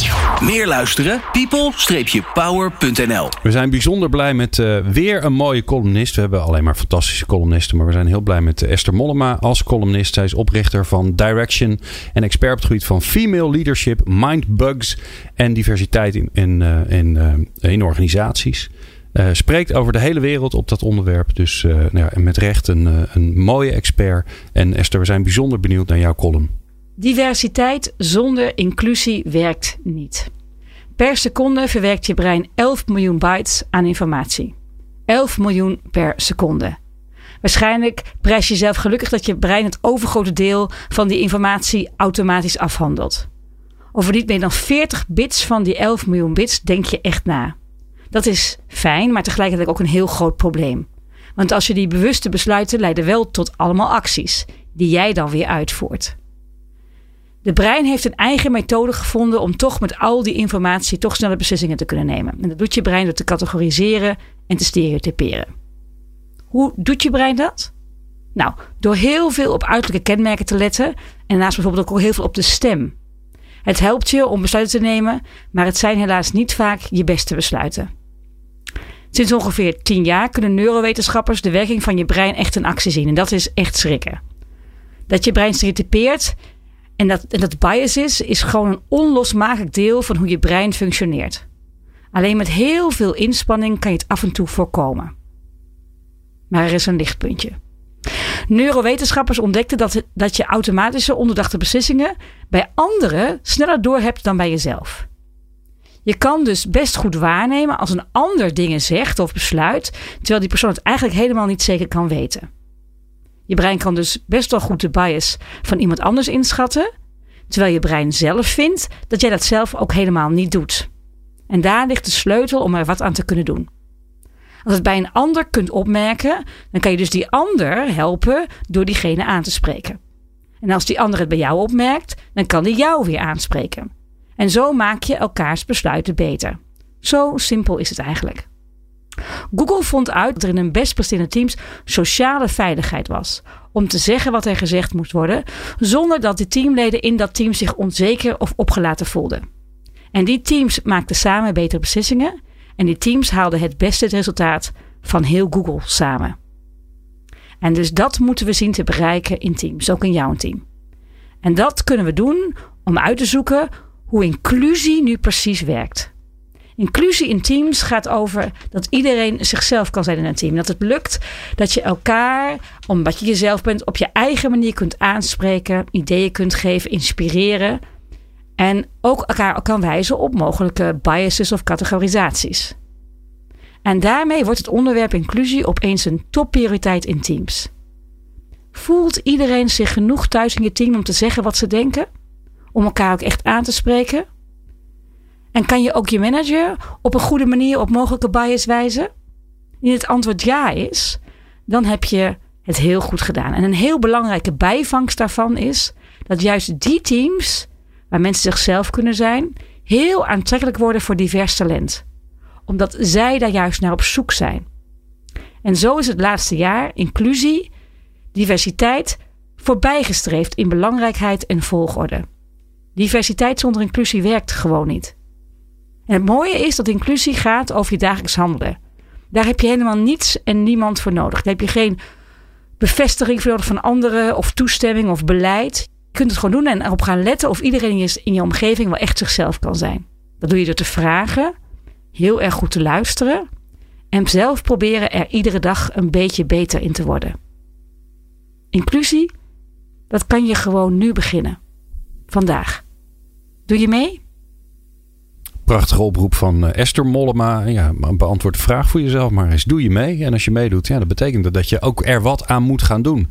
Meer luisteren? people-power.nl We zijn bijzonder blij met uh, weer een mooie columnist. We hebben alleen maar fantastische columnisten. Maar we zijn heel blij met Esther Mollema als columnist. Zij is oprichter van Direction. En expert op het gebied van female leadership, mindbugs en diversiteit in, in, uh, in, in organisaties. Uh, spreekt over de hele wereld op dat onderwerp. Dus nou ja, met recht een, een mooie expert. En Esther, we zijn bijzonder benieuwd naar jouw column. Diversiteit zonder inclusie werkt niet. Per seconde verwerkt je brein 11 miljoen bytes aan informatie. 11 miljoen per seconde. Waarschijnlijk prijs je jezelf gelukkig dat je brein het overgrote deel van die informatie automatisch afhandelt. Over niet meer dan 40 bits van die 11 miljoen bits denk je echt na. Dat is fijn, maar tegelijkertijd ook een heel groot probleem. Want als je die bewuste besluiten leiden wel tot allemaal acties, die jij dan weer uitvoert. De brein heeft een eigen methode gevonden om toch met al die informatie toch snelle beslissingen te kunnen nemen. En dat doet je brein door te categoriseren en te stereotyperen. Hoe doet je brein dat? Nou, door heel veel op uiterlijke kenmerken te letten en naast bijvoorbeeld ook heel veel op de stem. Het helpt je om besluiten te nemen, maar het zijn helaas niet vaak je beste besluiten. Sinds ongeveer 10 jaar kunnen neurowetenschappers de werking van je brein echt in actie zien en dat is echt schrikken. Dat je brein stereotypeert en dat, en dat bias is, is gewoon een onlosmakelijk deel van hoe je brein functioneert. Alleen met heel veel inspanning kan je het af en toe voorkomen. Maar er is een lichtpuntje. Neurowetenschappers ontdekten dat, dat je automatische onderdachte beslissingen bij anderen sneller doorhebt dan bij jezelf. Je kan dus best goed waarnemen als een ander dingen zegt of besluit, terwijl die persoon het eigenlijk helemaal niet zeker kan weten. Je brein kan dus best wel goed de bias van iemand anders inschatten, terwijl je brein zelf vindt dat jij dat zelf ook helemaal niet doet. En daar ligt de sleutel om er wat aan te kunnen doen. Als het bij een ander kunt opmerken, dan kan je dus die ander helpen door diegene aan te spreken. En als die ander het bij jou opmerkt, dan kan die jou weer aanspreken. En zo maak je elkaars besluiten beter. Zo simpel is het eigenlijk. Google vond uit dat er in hun best presterende teams sociale veiligheid was. Om te zeggen wat er gezegd moest worden, zonder dat de teamleden in dat team zich onzeker of opgelaten voelden. En die teams maakten samen betere beslissingen en die teams haalden het beste resultaat van heel Google samen. En dus dat moeten we zien te bereiken in teams, ook in jouw team. En dat kunnen we doen om uit te zoeken hoe inclusie nu precies werkt. Inclusie in teams gaat over dat iedereen zichzelf kan zijn in een team. Dat het lukt dat je elkaar, omdat je jezelf bent, op je eigen manier kunt aanspreken, ideeën kunt geven, inspireren. En ook elkaar kan wijzen op mogelijke biases of categorisaties. En daarmee wordt het onderwerp inclusie opeens een topprioriteit in teams. Voelt iedereen zich genoeg thuis in je team om te zeggen wat ze denken? Om elkaar ook echt aan te spreken? En kan je ook je manager op een goede manier op mogelijke bias wijzen? Indien het antwoord ja is, dan heb je het heel goed gedaan. En een heel belangrijke bijvangst daarvan is dat juist die teams, waar mensen zichzelf kunnen zijn, heel aantrekkelijk worden voor divers talent. Omdat zij daar juist naar op zoek zijn. En zo is het laatste jaar inclusie, diversiteit voorbijgestreefd in belangrijkheid en volgorde. Diversiteit zonder inclusie werkt gewoon niet. En het mooie is dat inclusie gaat over je dagelijks handelen. Daar heb je helemaal niets en niemand voor nodig. Daar heb je geen bevestiging voor nodig van anderen of toestemming of beleid. Je kunt het gewoon doen en erop gaan letten of iedereen in je, in je omgeving wel echt zichzelf kan zijn. Dat doe je door te vragen, heel erg goed te luisteren en zelf proberen er iedere dag een beetje beter in te worden. Inclusie, dat kan je gewoon nu beginnen. Vandaag. Doe je mee? Prachtige oproep van eh, Esther Mollema. Ja, beantwoord de vraag voor jezelf maar eens. Doe je mee? En als je meedoet, ja, dat betekent dat, dat je ook er wat aan moet gaan doen.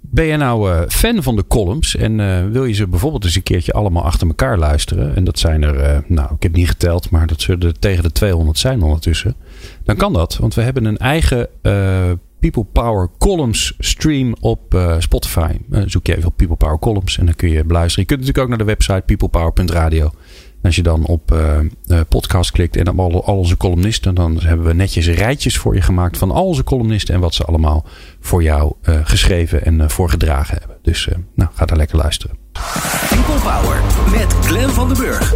Ben je nou uh, fan van de columns en uh, wil je ze bijvoorbeeld eens een keertje allemaal achter elkaar luisteren? En dat zijn er, uh, nou, ik heb niet geteld, maar dat zullen er tegen de 200 zijn ondertussen. Dan kan dat, want we hebben een eigen People Power Columns stream op Spotify. zoek je even op People Power Columns en dan kun je beluisteren. Je kunt natuurlijk ook naar de website peoplepower.radio. Als je dan op uh, podcast klikt en op al, al, onze columnisten, dan hebben we netjes rijtjes voor je gemaakt van al onze columnisten en wat ze allemaal voor jou uh, geschreven en voorgedragen hebben. Dus nou, ga daar lekker luisteren. People Power met Glen van den Burg.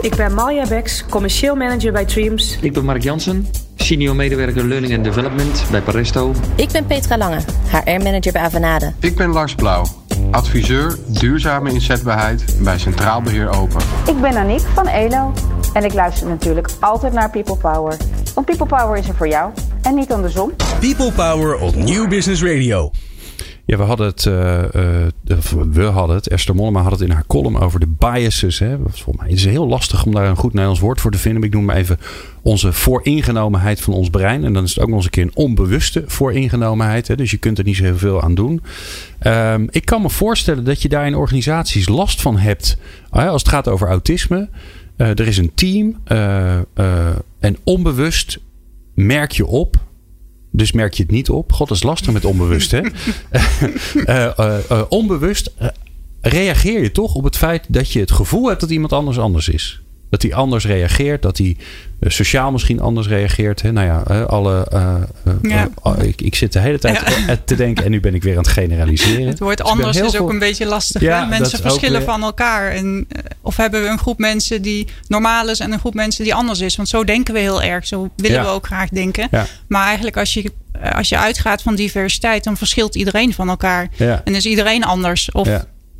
Ik ben Malja Beks, commercieel manager bij Dreams. Ik ben Mark Jansen, senior medewerker Learning and Development bij Paresto. Ik ben Petra Lange, HR-manager bij Avanade. Ik ben Lars Blauw, adviseur duurzame inzetbaarheid bij Centraal Beheer Open. Ik ben Aniek van ELO en ik luister natuurlijk altijd naar People Power. Want People Power is er voor jou en niet andersom. People Power op Nieuw Business Radio. Ja, we hadden het, uh, uh, we hadden het, Esther Mollema had het in haar column over de biases. Hè. Volgens mij is heel lastig om daar een goed Nederlands woord voor te vinden. Maar ik noem maar even onze vooringenomenheid van ons brein. En dan is het ook nog eens een keer een onbewuste vooringenomenheid. Hè. Dus je kunt er niet zo heel veel aan doen. Um, ik kan me voorstellen dat je daar in organisaties last van hebt. Als het gaat over autisme. er is een team. en onbewust merk je op dus merk je het niet op. God, dat is lastig met onbewust, hè? uh, uh, uh, onbewust reageer je toch op het feit dat je het gevoel hebt dat iemand anders anders is. Dat hij anders reageert, dat hij sociaal misschien anders reageert. Hè? Nou ja, alle, ja. ik, ik, zit de hele tijd ja. te denken en nu ben ik weer aan het generaliseren. Het woord dus anders is ook een beetje lastig. Ja, mensen verschillen van elkaar. En, of hebben we een groep mensen die normaal is en een groep mensen die anders is. Want zo denken we heel erg. Zo willen we ook graag denken. Maar eigenlijk als je als je uitgaat van diversiteit, dan verschilt iedereen van elkaar. En is iedereen anders. Of,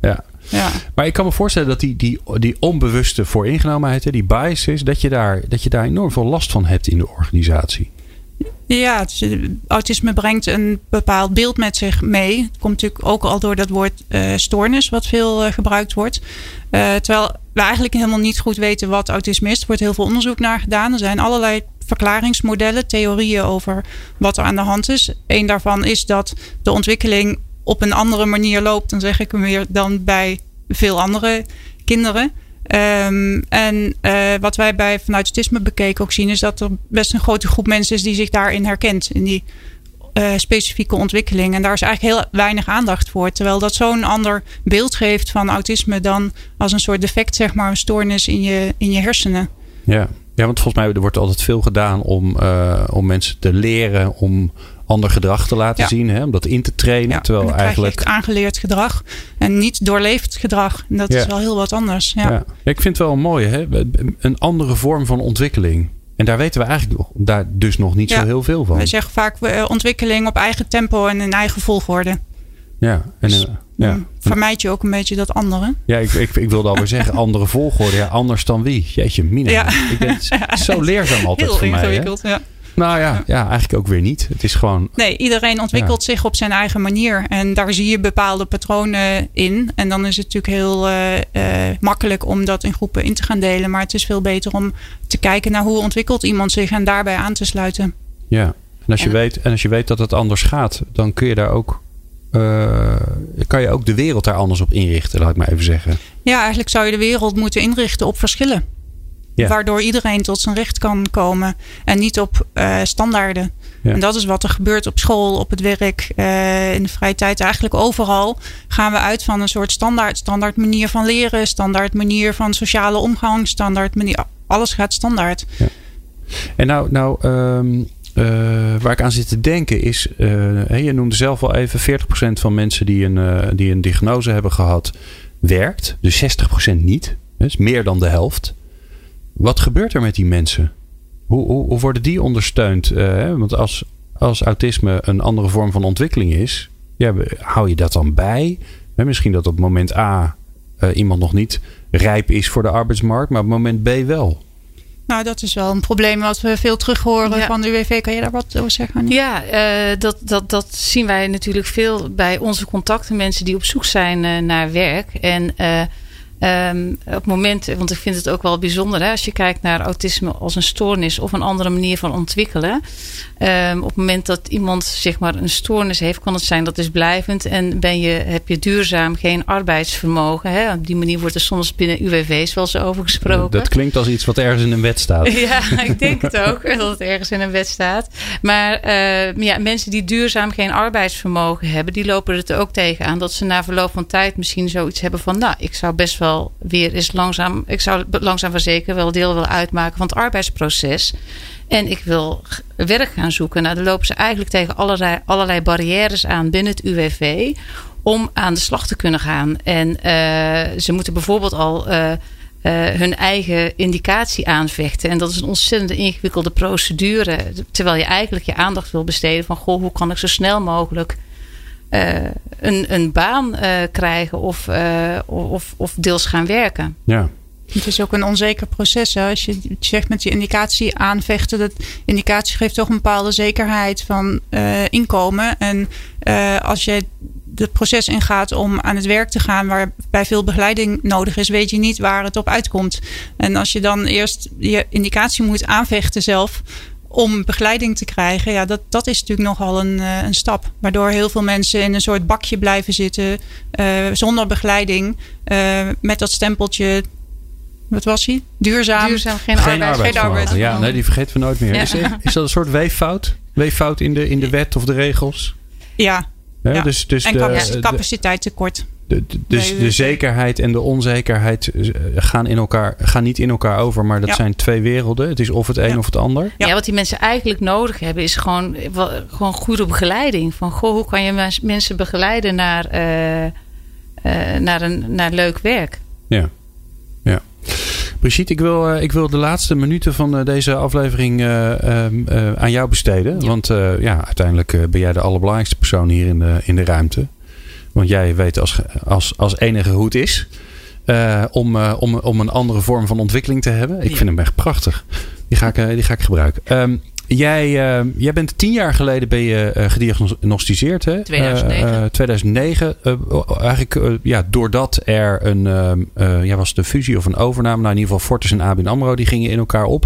ja. Ja. Maar ik kan me voorstellen dat die, die, die onbewuste vooringenomenheid, die biases, dat je, daar, dat je daar enorm veel last van hebt in de organisatie. Ja, autisme brengt een bepaald beeld met zich mee. Het komt natuurlijk ook al door dat woord uh, stoornis, wat veel uh, gebruikt wordt. Uh, terwijl we eigenlijk helemaal niet goed weten wat autisme is. Er wordt heel veel onderzoek naar gedaan. Er zijn allerlei verklaringsmodellen, theorieën over wat er aan de hand is. Een daarvan is dat de ontwikkeling op een andere manier loopt, dan zeg ik hem weer, dan bij veel andere kinderen. Um, en uh, wat wij bij vanuit autisme bekeken ook zien, is dat er best een grote groep mensen is die zich daarin herkent. In die uh, specifieke ontwikkeling. En daar is eigenlijk heel weinig aandacht voor. Terwijl dat zo'n ander beeld geeft van autisme dan als een soort defect, zeg maar, een stoornis in je, in je hersenen. Ja. ja, want volgens mij er wordt altijd veel gedaan om, uh, om mensen te leren om ander gedrag te laten ja. zien. Hè, om dat in te trainen. Ja, terwijl eigenlijk. aangeleerd gedrag en niet doorleefd gedrag. En dat ja. is wel heel wat anders. Ja. ik vind het wel mooi. Hè? Een andere vorm van ontwikkeling. En daar weten we eigenlijk daar dus nog niet zo heel veel van. We zeggen vaak uh, ontwikkeling op eigen tempo en in eigen volgorde. Ja, en dus, ja. Mm, vermijd je ook een beetje dat andere. Ja, ik, ik, ik wilde alweer zeggen, andere volgorde. Ja, anders dan wie? Jeetje, Mina. Ja. Ik ben zo leerzaam altijd Heel voor mij. ingewikkeld, ja. Nou ja, ja, eigenlijk ook weer niet. Het is gewoon. Nee, iedereen ontwikkelt ja. zich op zijn eigen manier. En daar zie je bepaalde patronen in. En dan is het natuurlijk heel uh, uh, makkelijk om dat in groepen in te gaan delen. Maar het is veel beter om te kijken naar hoe ontwikkelt iemand zich en daarbij aan te sluiten. Ja, en als je, en, weet, en als je weet dat het anders gaat, dan kun je daar ook. Uh, kan je ook de wereld daar anders op inrichten, laat ik maar even zeggen. Ja, eigenlijk zou je de wereld moeten inrichten op verschillen. Ja. Waardoor iedereen tot zijn recht kan komen. En niet op uh, standaarden. Ja. En dat is wat er gebeurt op school, op het werk, uh, in de vrije tijd. Eigenlijk overal gaan we uit van een soort standaard. Standaard manier van leren, standaard manier van sociale omgang, standaard manier. Alles gaat standaard. Ja. En nou, nou um, uh, waar ik aan zit te denken is. je noemde zelf al even 40% van mensen die een, die een diagnose hebben gehad, werkt. Dus 60% niet. Dus meer dan de helft. Wat gebeurt er met die mensen? Hoe, hoe, hoe worden die ondersteund? Uh, want als, als autisme een andere vorm van ontwikkeling is, ja, hou je dat dan bij? Hè, misschien dat op moment A uh, iemand nog niet rijp is voor de arbeidsmarkt, maar op moment B wel. Nou, dat is wel een probleem wat we veel terug horen van de UWV. Kan je daar wat over zeggen? Ja, uh, dat, dat, dat zien wij natuurlijk veel bij onze contacten. Mensen die op zoek zijn uh, naar werk. En uh, Um, op het moment, want ik vind het ook wel bijzonder hè, als je kijkt naar autisme als een stoornis of een andere manier van ontwikkelen. Um, op het moment dat iemand zeg maar een stoornis heeft, kan het zijn dat is blijvend en ben je, heb je duurzaam geen arbeidsvermogen. Hè. Op die manier wordt er soms binnen UWV's wel zo over gesproken. Dat klinkt als iets wat ergens in een wet staat. ja, ik denk het ook dat het ergens in een wet staat. Maar uh, ja, mensen die duurzaam geen arbeidsvermogen hebben, die lopen er het ook tegenaan dat ze na verloop van tijd misschien zoiets hebben van, nou, ik zou best wel wel weer eens langzaam, ik zou langzaam van zeker wel deel willen uitmaken van het arbeidsproces. En ik wil werk gaan zoeken. Nou, dan lopen ze eigenlijk tegen allerlei, allerlei barrières aan binnen het UWV om aan de slag te kunnen gaan. En uh, ze moeten bijvoorbeeld al uh, uh, hun eigen indicatie aanvechten. En dat is een ontzettend ingewikkelde procedure. Terwijl je eigenlijk je aandacht wil besteden van goh, hoe kan ik zo snel mogelijk uh, een, een baan uh, krijgen of, uh, of, of deels gaan werken. Ja. Het is ook een onzeker proces. Hè? Als je zegt met je indicatie aanvechten, dat indicatie geeft toch een bepaalde zekerheid van inkomen. En als je het proces ingaat om aan het werk te gaan, waarbij veel begeleiding nodig is, weet je niet waar het op uitkomt. En als je dan eerst je indicatie moet aanvechten zelf, om begeleiding te krijgen, ja, dat, dat is natuurlijk nogal een, uh, een stap. Waardoor heel veel mensen in een soort bakje blijven zitten uh, zonder begeleiding. Uh, met dat stempeltje. Wat was hij? Duurzaam. Duurzaam, geen, geen arbeid. Geen arbeid. Ja, nee, die vergeten we nooit meer. Ja. Is, is dat een soort weeffout? Weeffout in de, in de wet of de regels? Ja. ja, ja. Dus, dus en de, capaciteitstekort. De, dus de zekerheid en de onzekerheid gaan, in elkaar, gaan niet in elkaar over, maar dat ja. zijn twee werelden. Het is of het een ja. of het ander. Ja. wat die mensen eigenlijk nodig hebben, is gewoon, gewoon goede begeleiding. Van goh, hoe kan je mensen begeleiden naar, uh, uh, naar, een, naar leuk werk? Ja, ja. Brigitte, ik wil, ik wil de laatste minuten van deze aflevering aan jou besteden. Want ja, uiteindelijk ben jij de allerbelangrijkste persoon hier in de, in de ruimte. Want jij weet als, als, als enige hoe het is. Uh, om, uh, om, om een andere vorm van ontwikkeling te hebben. Ik ja. vind hem echt prachtig. Die ga ik, uh, die ga ik gebruiken. Um, jij, jij bent tien jaar geleden ben je gediagnosticeerd. Hè? 2009. 2009. eigenlijk ja, doordat er een. ja, was de fusie of een overname. Nou, in ieder geval Fortis en ABN AMRO. Die gingen in elkaar op.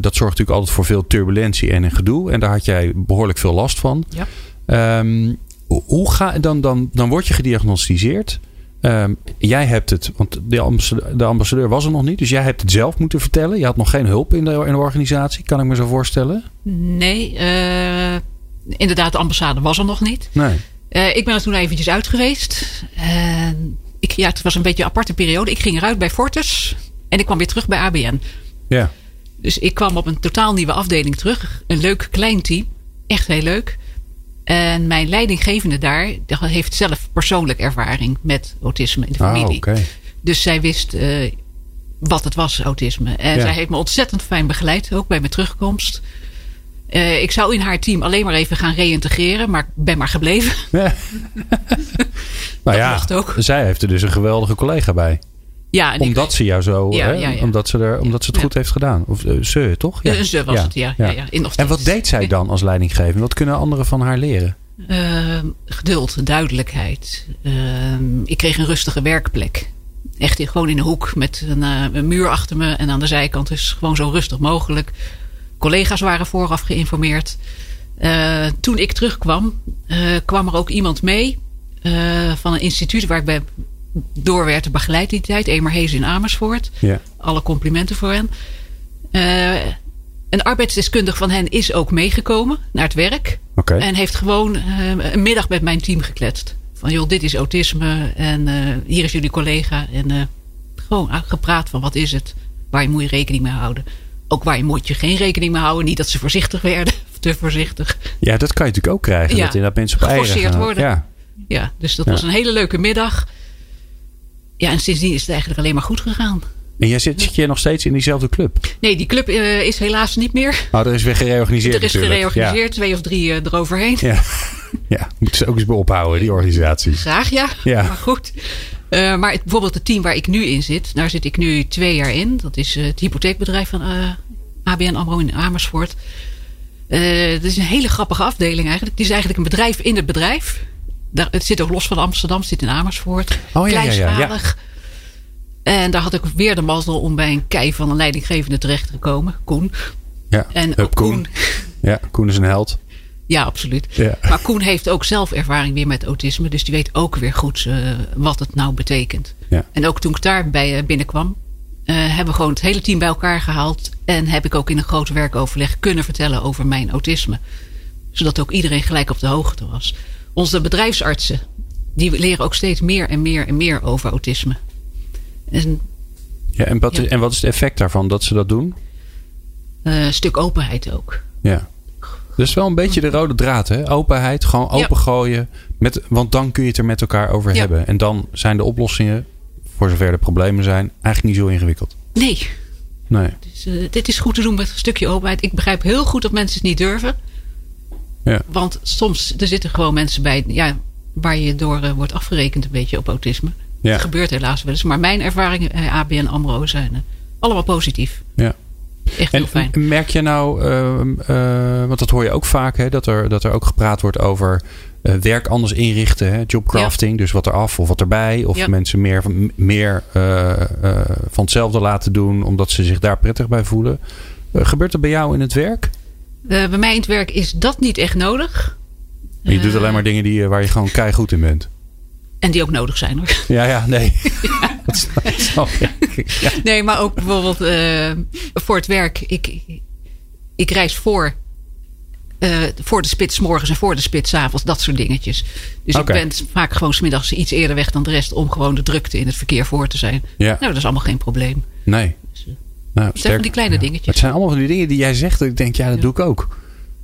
dat zorgt natuurlijk altijd voor veel turbulentie en een gedoe. En daar had jij behoorlijk veel last van. Ja. Um, hoe ga, dan, dan, dan word je gediagnosticeerd. Um, jij hebt het, want de ambassadeur, de ambassadeur, was er nog niet. Dus jij hebt het zelf moeten vertellen. Je had nog geen hulp in de, in de organisatie, kan ik me zo voorstellen? Nee, uh, inderdaad, de ambassade was er nog niet. Nee. Uh, ik ben er toen eventjes uit geweest. Uh, ik, ja, het was een beetje een aparte periode. Ik ging eruit bij Fortis en ik kwam weer terug bij ABN. Ja. Dus ik kwam op een totaal nieuwe afdeling terug. Een leuk klein team. Echt heel leuk. En mijn leidinggevende daar heeft zelf persoonlijk ervaring met autisme in de familie. Ah, okay. Dus zij wist uh, wat het was, autisme. En ja. zij heeft me ontzettend fijn begeleid, ook bij mijn terugkomst. Uh, ik zou in haar team alleen maar even gaan reïntegreren, maar ik ben maar gebleven. Ja. nou ja, ook. zij heeft er dus een geweldige collega bij. Ja, omdat ik, ze jou zo, ja, hè? Ja. Omdat, ze er, omdat ze het goed heeft gedaan. Of uh, ze, toch? Ja. ze was het, ja. ja. ja, en wat deed zij dan als leidinggevende? Wat kunnen anderen van haar leren? Uh, geduld, duidelijkheid. Uh, ik kreeg een rustige werkplek. Echt in, gewoon in een hoek met een, uh, een, muur achter me. En aan de zijkant is gewoon zo rustig mogelijk. Collega's waren vooraf geïnformeerd. toen ik terugkwam, kwam er ook iemand mee van een instituut waar ik bij door werd begeleid die tijd. Emerhees in Amersfoort. Ja. Alle complimenten voor hen. Uh, een arbeidsdeskundige van hen is ook meegekomen naar het werk. Okay. En heeft gewoon uh, een middag met mijn team gekletst. Van joh, dit is autisme en uh, hier is jullie collega. En gewoon gepraat van wat is het? Waar moet je rekening mee houden? Ook waar moet je geen rekening mee houden? Niet dat ze voorzichtig werden. Te voorzichtig. Ja, dat kan je natuurlijk ook krijgen. Ja, dat inderdaad mensen op eigen gaan. worden. Ja. ja, dus dat ja. was een hele leuke middag. Ja, en sindsdien is het eigenlijk alleen maar goed gegaan. En jij zit, zit je nog steeds in diezelfde club? Nee, die club uh, is helaas niet meer. Oh, er is weer gereorganiseerd Er is natuurlijk. gereorganiseerd, ja. twee of drie uh, eroverheen. Ja, ja. moeten ze ook eens bij ophouden, die organisaties. Graag, ja. ja. Maar goed. Uh, maar het, bijvoorbeeld het team waar ik nu in zit, daar zit ik nu twee jaar in. Dat is het hypotheekbedrijf van ABN AMRO in Amersfoort. Het is een hele grappige afdeling eigenlijk. Het is eigenlijk een bedrijf in het bedrijf. Daar, het zit ook los van Amsterdam, het zit in Amersfoort. Oh, ja, Kleinschalig. Ja, ja, En daar had ik weer de mazzel om bij een kei van een leidinggevende terecht te komen, Koen. Ja, en Koen. Koen. Ja, Koen is een held. Ja, absoluut. Ja. Maar Koen heeft ook zelf ervaring weer met autisme. Dus die weet ook weer goed uh, wat het nou betekent. Ja. En ook toen ik daar bij uh, binnenkwam, uh, hebben we gewoon het hele team bij elkaar gehaald. En heb ik ook in een groot werkoverleg kunnen vertellen over mijn autisme. Zodat ook iedereen gelijk op de hoogte was. Onze bedrijfsartsen, die leren ook steeds meer en meer en meer over autisme. En, ja, en, wat, ja. en wat is het effect daarvan dat ze dat doen? een stuk openheid ook. Ja. Dus wel een beetje de rode draad, hè? Openheid, gewoon opengooien. Met, want dan kun je het er met elkaar over Ja. hebben. En dan zijn de oplossingen, voor zover de problemen zijn, eigenlijk niet zo ingewikkeld. Nee, Nee. dus, eh, dit is goed te doen met een stukje openheid. Ik begrijp heel goed dat mensen het niet durven. Ja. Want soms er zitten gewoon mensen bij ja, waar je door eh, wordt afgerekend een beetje op autisme. Ja. Dat gebeurt helaas wel eens. Maar mijn ervaringen bij ABN AMRO zijn eh, allemaal positief. Ja. Echt En heel fijn. merk je nou, eh, eh, want dat hoor je ook vaak, hè, dat, er, dat er ook gepraat wordt over eh, werk anders inrichten, hè, jobcrafting, dus wat eraf of wat erbij, of Ja. mensen meer, van- meer eh, eh, van hetzelfde laten doen, omdat ze zich daar prettig bij voelen. Eh, gebeurt dat bij jou in het werk? Eh, bij mij in het werk is dat niet echt nodig. je doet Eh, alleen maar dingen die, eh, waar je gewoon keigoed in bent. En die ook nodig zijn hoor. Ja, ja, nee. Dat snap- dat snap ik. Ja. Nee, maar ook bijvoorbeeld voor het werk. Ik, ik reis voor, voor de spits morgens en voor de spits 's avonds. Dat soort dingetjes. Dus ik ben vaak gewoon smiddags iets eerder weg dan de rest. Om gewoon de drukte in het verkeer voor te zijn. Ja. Nou, dat is allemaal geen probleem. Nee. Nou, Het zijn van die kleine ja. dingetjes. Het zijn allemaal van die dingen die jij zegt. Dat ik denk, ja, dat doe ik ook.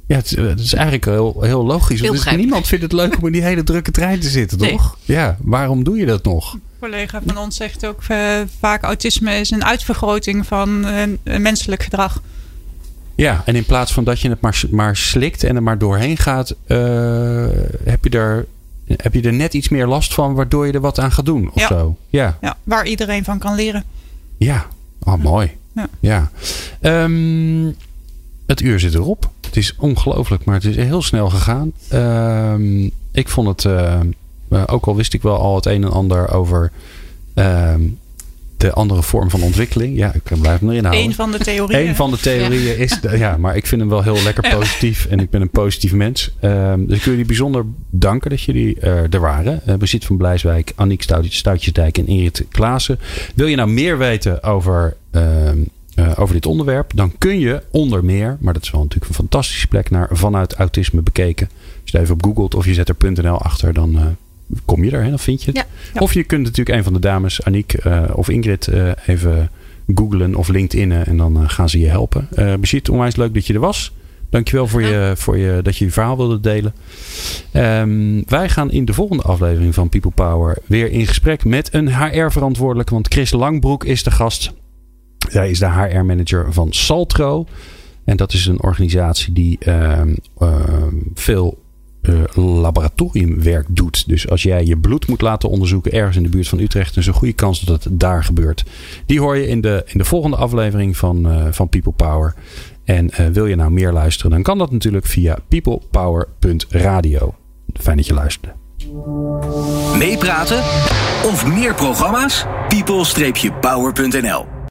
Ja, het, eh, het is eigenlijk heel, heel logisch. Heel Want begrijpelijk. niemand vindt het leuk om in die hele drukke trein te zitten, Nee. toch? Ja, waarom doe je dat nog? Een collega van ons zegt ook eh, vaak autisme is een uitvergroting van eh, menselijk gedrag. Ja, en in plaats van dat je het maar, maar slikt en er maar doorheen gaat, eh, heb, je er, heb je er net iets meer last van, waardoor je er wat aan gaat doen of Ja. zo. Ja, Ja, waar iedereen van kan leren. ja. Oh, mooi. Ja. Ehm, het uur zit erop. Het is ongelooflijk, maar het is heel snel gegaan. Ehm, ik vond het, eh, eh, ook al wist ik wel al het een en ander over ehm, de andere vorm van ontwikkeling. Ja, ik blijf hem erin houden. Eén van de theorieën. Een van de theorieën is, de- ja, maar ik vind hem wel heel lekker positief en ik ben een positief mens. Ehm, dus ik wil jullie bijzonder danken dat jullie eh, er waren. Uh, Bezit van Blijswijk, Aniek Stoutjes, Stoutjesdijk en Ingrid Klaassen. Wil je nou meer weten over, ehm, eh, over dit onderwerp? Dan kun je onder meer, maar dat is wel natuurlijk een fantastische plek, naar Vanuit Autisme bekeken. Als je het even op googelt of je zet er .nl achter, dan eh, kom je er, dan vind je het. Ja. Of je kunt natuurlijk een van de dames, Aniek eh, of Ingrid, eh, even googlen of LinkedIn en dan eh, gaan ze je helpen. Bezit, onwijs leuk dat je er was. Dankjewel voor, je, voor je, dat je je verhaal wilde delen. Ehm, wij gaan in de volgende aflevering van People Power weer in gesprek met een HR-verantwoordelijke. Want Chris Langbroek is de gast. Zij is de HR-manager van Saltro. En dat is een organisatie die ehm, veel laboratoriumwerk doet. Dus als jij je bloed moet laten onderzoeken ergens in de buurt van Utrecht, is een goede kans dat het daar gebeurt. Die hoor je in de, in de volgende aflevering van, eh, van People Power. En eh, wil je nou meer luisteren, dan kan dat natuurlijk via peoplepower.radio. Fijn dat je luisterde. Meepraten of meer programma's? people-power.nl